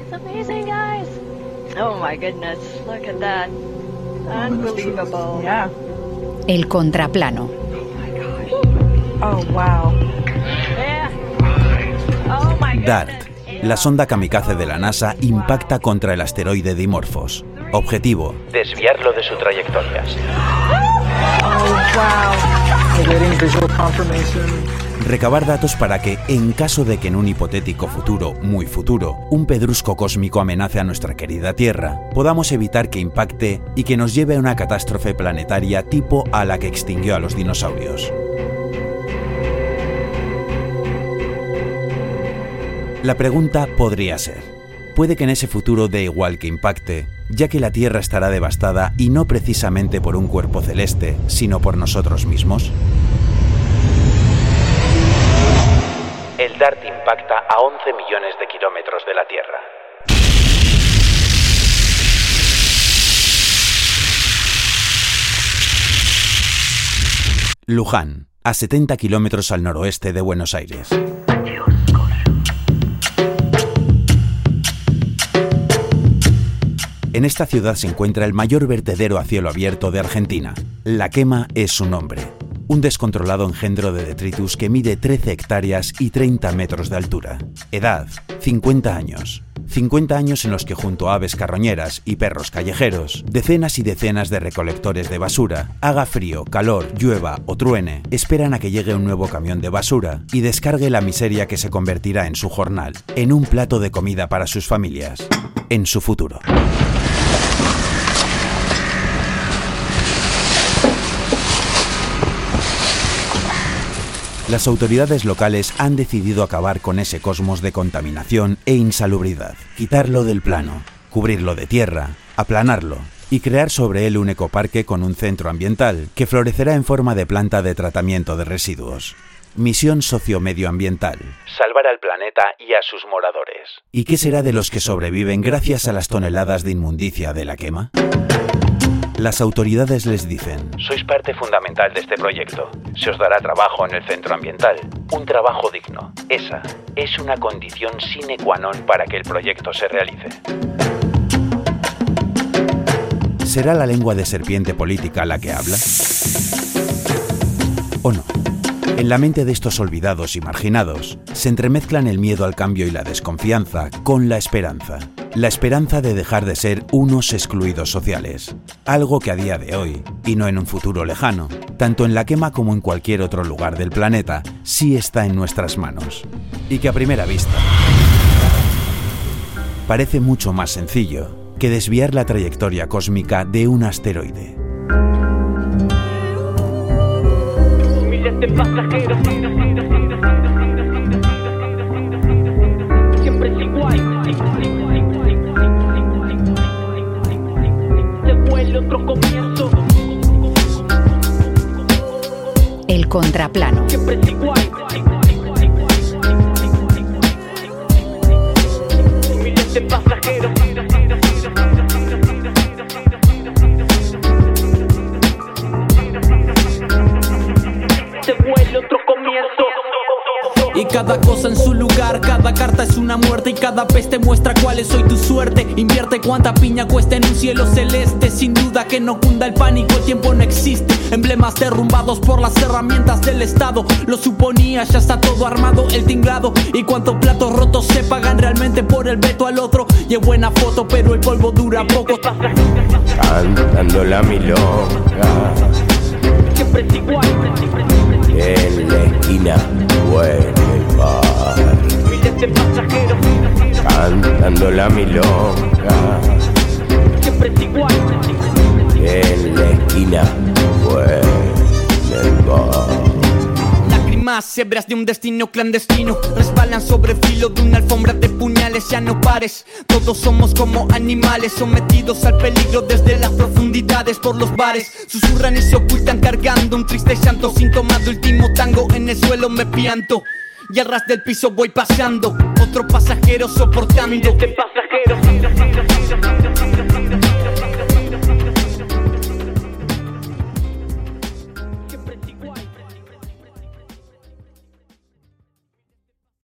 It's amazing, guys. Oh my goodness, look at that. Unbelievable. Yeah. El contraplano. Oh, wow. Yeah. Oh my goodness. DART, la sonda kamikaze de la NASA, impacta contra el asteroide Dimorphos. Objetivo, Desviarlo de su trayectoria. Visual confirmation. Recabar datos para que, en caso de que en un hipotético futuro, muy futuro, un pedrusco cósmico amenace a nuestra querida Tierra, podamos evitar que impacte y que nos lleve a una catástrofe planetaria tipo a la que extinguió a los dinosaurios. La pregunta podría ser, puede que en ese futuro dé igual que impacte, ya que la Tierra estará devastada y no precisamente por un cuerpo celeste, sino por nosotros mismos? DART impacta a 11 millones de kilómetros de la Tierra. Luján, a 70 kilómetros al noroeste de Buenos Aires. En esta ciudad se encuentra el mayor vertedero a cielo abierto de Argentina. La quema es su nombre. Un descontrolado engendro de detritus que mide 13 hectáreas y 30 metros de altura. Edad, 50 años. 50 años en los que junto a aves carroñeras y perros callejeros, decenas y decenas de recolectores de basura, haga frío, calor, llueva o truene, esperan a que llegue un nuevo camión de basura y descargue la miseria que se convertirá en su jornal, en un plato de comida para sus familias, en su futuro. Las autoridades locales han decidido acabar con ese cosmos de contaminación e insalubridad, quitarlo del plano, cubrirlo de tierra, aplanarlo y crear sobre él un ecoparque con un centro ambiental que florecerá en forma de planta de tratamiento de residuos. Misión sociomedioambiental. Salvar al planeta y a sus moradores. ¿Y qué será de los que sobreviven gracias a las toneladas de inmundicia de la quema? Las autoridades les dicen, Sois parte fundamental de este proyecto. Se os dará trabajo en el centro ambiental. Un trabajo digno. Esa es una condición sine qua non para que el proyecto se realice. ¿será la lengua de serpiente política la que habla? ¿O no? En la mente de estos olvidados y marginados se entremezclan el miedo al cambio y la desconfianza con la esperanza. La esperanza de dejar de ser unos excluidos sociales. Algo que a día de hoy, y no en un futuro lejano, tanto en la quema como en cualquier otro lugar del planeta, sí está en nuestras manos. Y que a primera vista parece mucho más sencillo que desviar la trayectoria cósmica de un asteroide. Contraplano. Cada cosa en su lugar, cada carta es una muerte y cada peste muestra cuál es hoy tu suerte. Invierte cuánta piña cuesta en un cielo celeste, sin duda que no cunda el pánico, el tiempo no existe. Emblemas derrumbados por las herramientas del Estado, lo suponía, ya está todo armado, el tinglado. Y cuántos platos rotos se pagan realmente por el veto al otro. Y es buena foto, pero el polvo dura poco. Cantando la milonga Siempre es igual. en la esquina la milonga en la esquina en el bar. Lágrimas hebras de un destino clandestino resbalan sobre filo de una alfombra de puñales. Ya no pares, todos somos como animales sometidos al peligro desde las profundidades por los bares. Susurran y se ocultan cargando un triste llanto. Síntoma de último tango en el suelo me pianto. Y al ras del piso voy paseando, otro pasajero soportando. Miles de pasajeros.